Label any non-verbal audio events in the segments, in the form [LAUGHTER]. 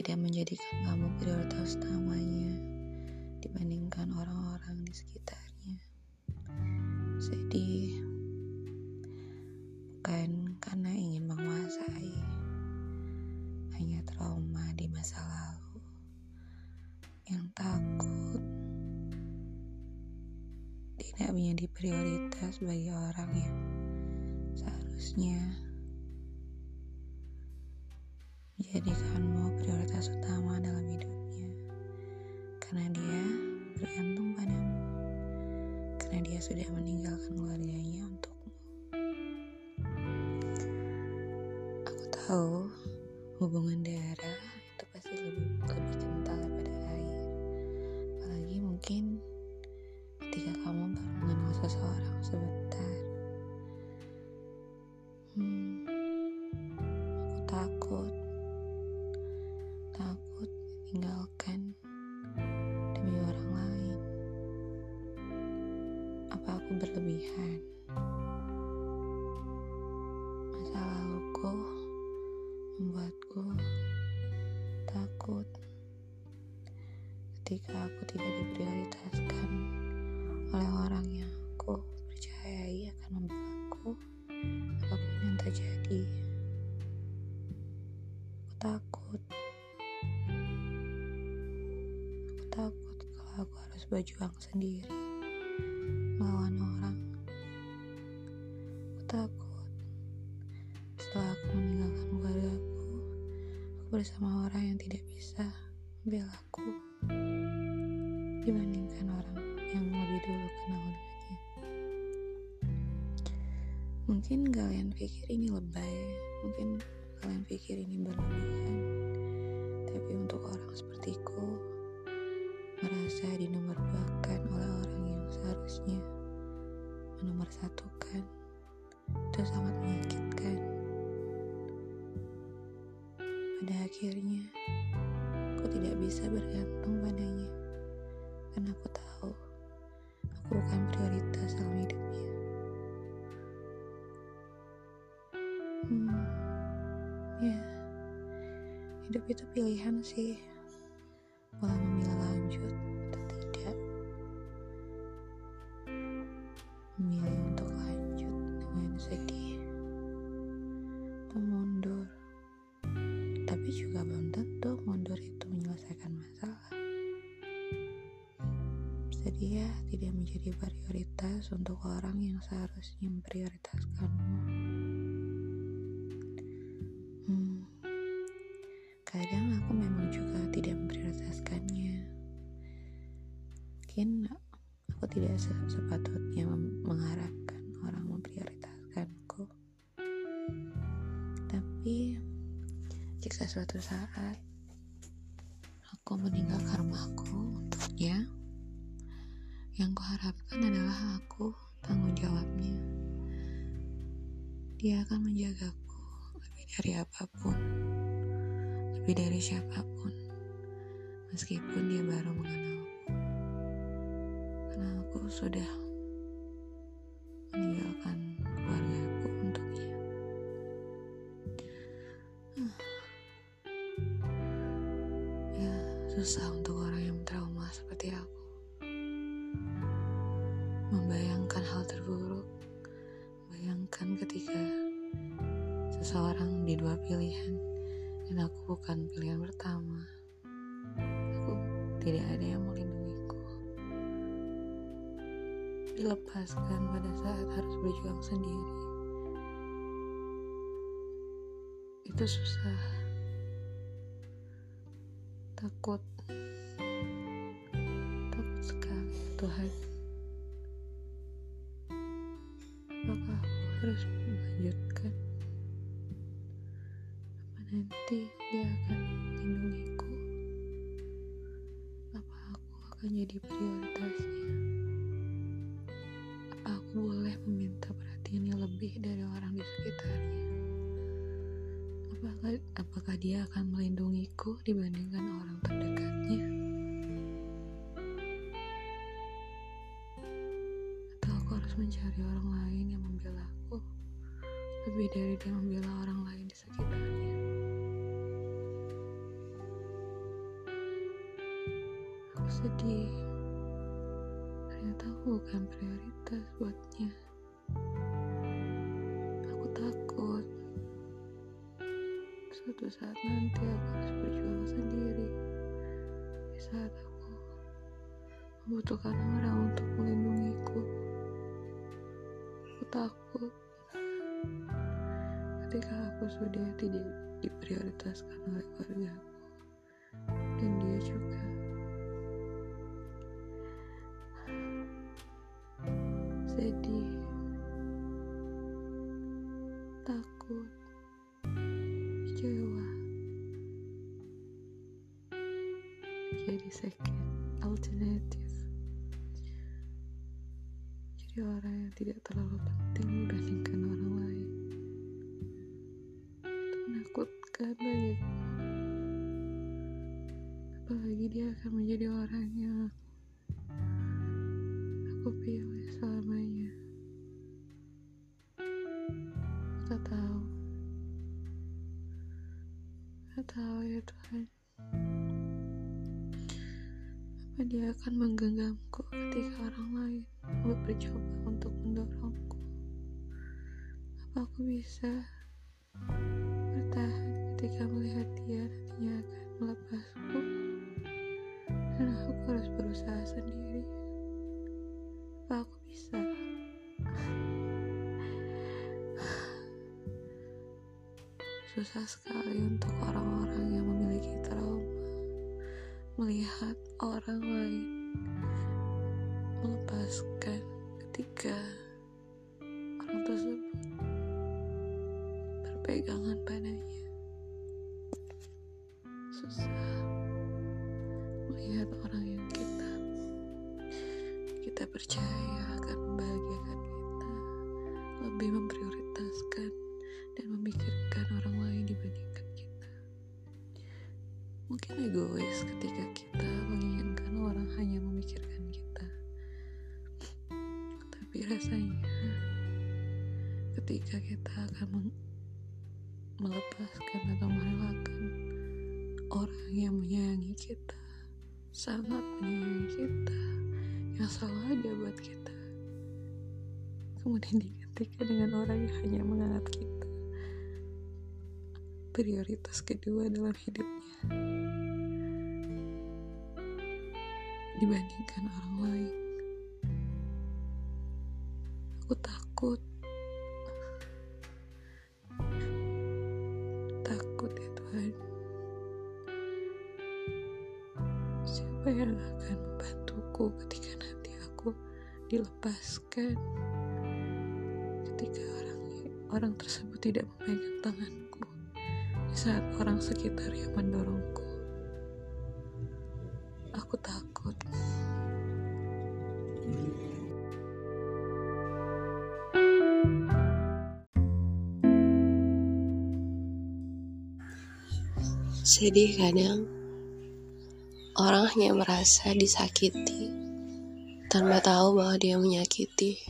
tidak menjadikan kamu prioritas utamanya dibandingkan orang-orang di sekitarnya. Sedih bukan karena ingin menguasai, hanya trauma di masa lalu yang takut tidak menjadi prioritas bagi orang yang seharusnya menjadikanmu prioritas utama dalam hidupnya. Karena dia bergantung padamu. Karena dia sudah meninggalkan keluarganya ketika aku tidak diprioritaskan oleh orang yang aku percayai akan membelaku apa pun yang terjadi. Aku takut takut kalau aku harus berjuang sendiri melawan orang. Aku takut setelah aku meninggalkan keluargaku, aku bersama orang yang tidak bisa membela aku dibandingkan orang yang lebih dulu kenal dengannya. Mungkin kalian pikir ini lebay, mungkin kalian pikir ini berlebihan, tapi untuk orang sepertiku, merasa dinomorduakan oleh orang yang seharusnya menomorsatukan itu sangat menyakitkan. Pada akhirnya, aku tidak bisa bergantung bukan prioritas dalam hidupnya. Hmm, ya, hidup itu pilihan sih sedia tidak menjadi prioritas untuk orang yang seharusnya memprioritaskanmu hmm, kadang aku memang juga tidak memprioritaskannya. Mungkin aku tidak se- sepatutnya mengharapkan orang memprioritaskanku. Tapi jika suatu saat aku meninggalkan rumahku untuknya, yang kuharapkan adalah aku tanggung jawabnya. Dia akan menjagaku lebih dari apa pun lebih dari siapa pun meskipun dia baru mengenalku karena aku sudah meninggalkan keluargaku untuknya Huh. ya susah pilihan dan aku bukan pilihan pertama. Aku tidak ada yang melindungiku. Dilepaskan pada saat harus berjuang sendiri. Itu susah. Takut. Takut sekali Tuhan. Apakah aku harus nanti dia akan melindungiku. Apa aku akan jadi prioritasnya? Apa aku boleh meminta perhatiannya lebih dari orang di sekitarnya? Apakah, apakah dia akan melindungiku dibandingkan orang terdekatnya? Atau aku harus mencari orang lain yang membela aku? Lebih dari dia membela orang lain di sekitarnya sedih. Ternyata aku bukan prioritas buatnya. Aku takut. Suatu saat nanti aku harus berjuang sendiri. Di saat aku membutuhkan orang untuk melindungiku aku takut. Ketika aku sudah tidak diprioritaskan oleh keluarga orang yang tidak terlalu penting dibandingkan orang lain. Itu menakutkan bagiku apalagi dia akan menjadi orang yang aku pilih selamanya. Tak tahu. Tak tahu ya Tuhan dia akan menggenggamku ketika orang lain bercoba untuk mendorongku. Apa aku bisa bertahan ketika melihat dia nantinya akan melepasku? Dan aku harus berusaha sendiri. Apa aku bisa? Susah sekali untuk orang-orang yang melihat orang lain melepaskan ketika orang tersebut berpegangan padanya. Susah melihat orang yang kita kita percaya ketika kita akan melepaskan atau merelakan orang yang menyayangi kita sangat menyayangi kita yang selalu ada buat kita. Kemudian digantikan dengan orang yang hanya menganggap kita. Prioritas kedua dalam hidupnya dibandingkan orang lain. Aku takut Tuhan. Siapa yang akan membantuku ketika nanti aku dilepaskan? Ketika orang orang tersebut tidak memegang tanganku di saat orang sekitar yang mendorongku aku takut Sedih kadang orang hanya merasa disakiti tanpa tahu bahwa dia menyakiti.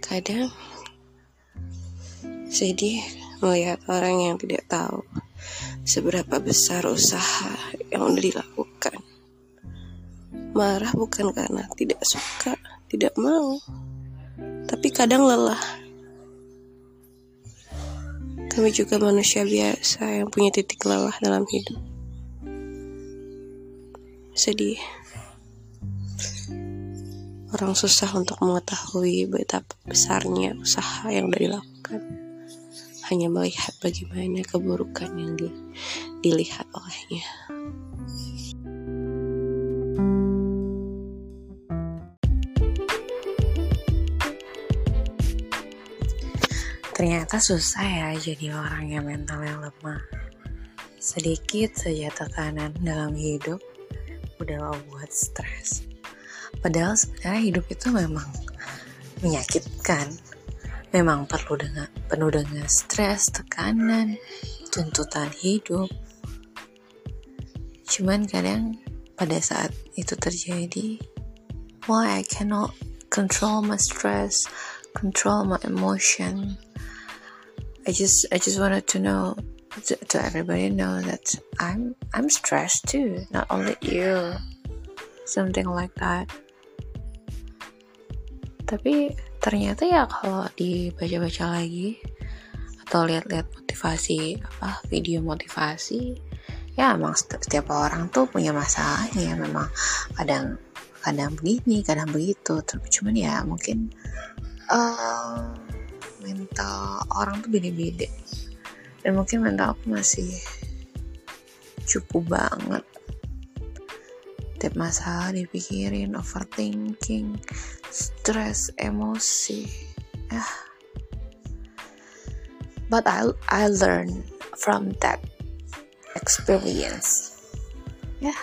Kadang sedih melihat orang yang tidak tahu seberapa besar usaha yang udah dilakukan. Marah bukan karena tidak suka, tidak mau, tapi kadang lelah. Kami juga manusia biasa yang punya titik lelah dalam hidup. Sedih. Orang susah untuk mengetahui betapa besarnya usaha yang sudah dilakukan. Hanya melihat bagaimana keburukan yang di, dilihat olehnya. Ternyata susah ya jadi orang yang mentalnya lemah. Sedikit saja tekanan dalam hidup udah buat stres. Padahal sebenarnya hidup itu memang menyakitkan. Memang perlu dengan penuh dengan stres, tekanan, tuntutan hidup. Cuman kadang pada saat itu terjadi, why I cannot control my stress, control my emotion. I just I just wanted to know to, to everybody know that I'm I'm stressed too, not only you. Something like that. Tapi ternyata ya kalau dibaca-baca lagi atau lihat-lihat motivasi apa video motivasi ya emang setiap orang tuh punya masalahnya memang kadang kadang begini kadang begitu tapi cuman ya mungkin uh, mental orang tuh beda-beda. Dan mungkin mental aku masih cukup banget. Tiap masalah dipikirin overthinking stres emosi. Ya but I I learn from that experience. Yeah.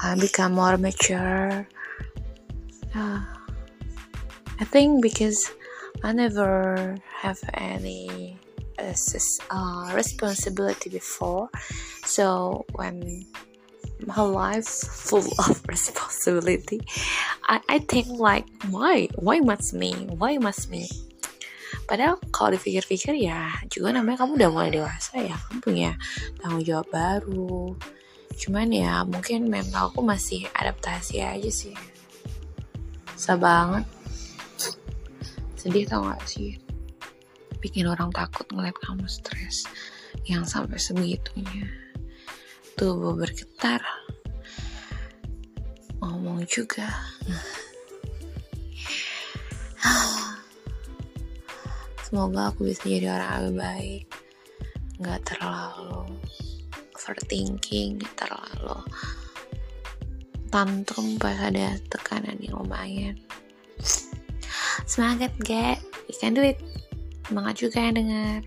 I become more mature. Uh, I think because I never have any uh, responsibility before. So when my life full [LAUGHS] of responsibility I, I think like why why must me why must me? Padahal kalau dipikir-pikir ya juga namanya kamu udah mulai dewasa ya kamu punya tanggung jawab baru. Cuman ya mungkin mentalku masih adaptasi aja sih. Susah banget sedih tau gak sih? Bikin orang takut ngeliat kamu stres yang sampai sebegitunya. Tubuh bergetar ngomong juga. Semoga aku bisa jadi orang lebih baik. Nggak terlalu overthinking terlalu tantrum pas ada tekanan yang lumayan semangat gak you can do it semangat juga yang dengar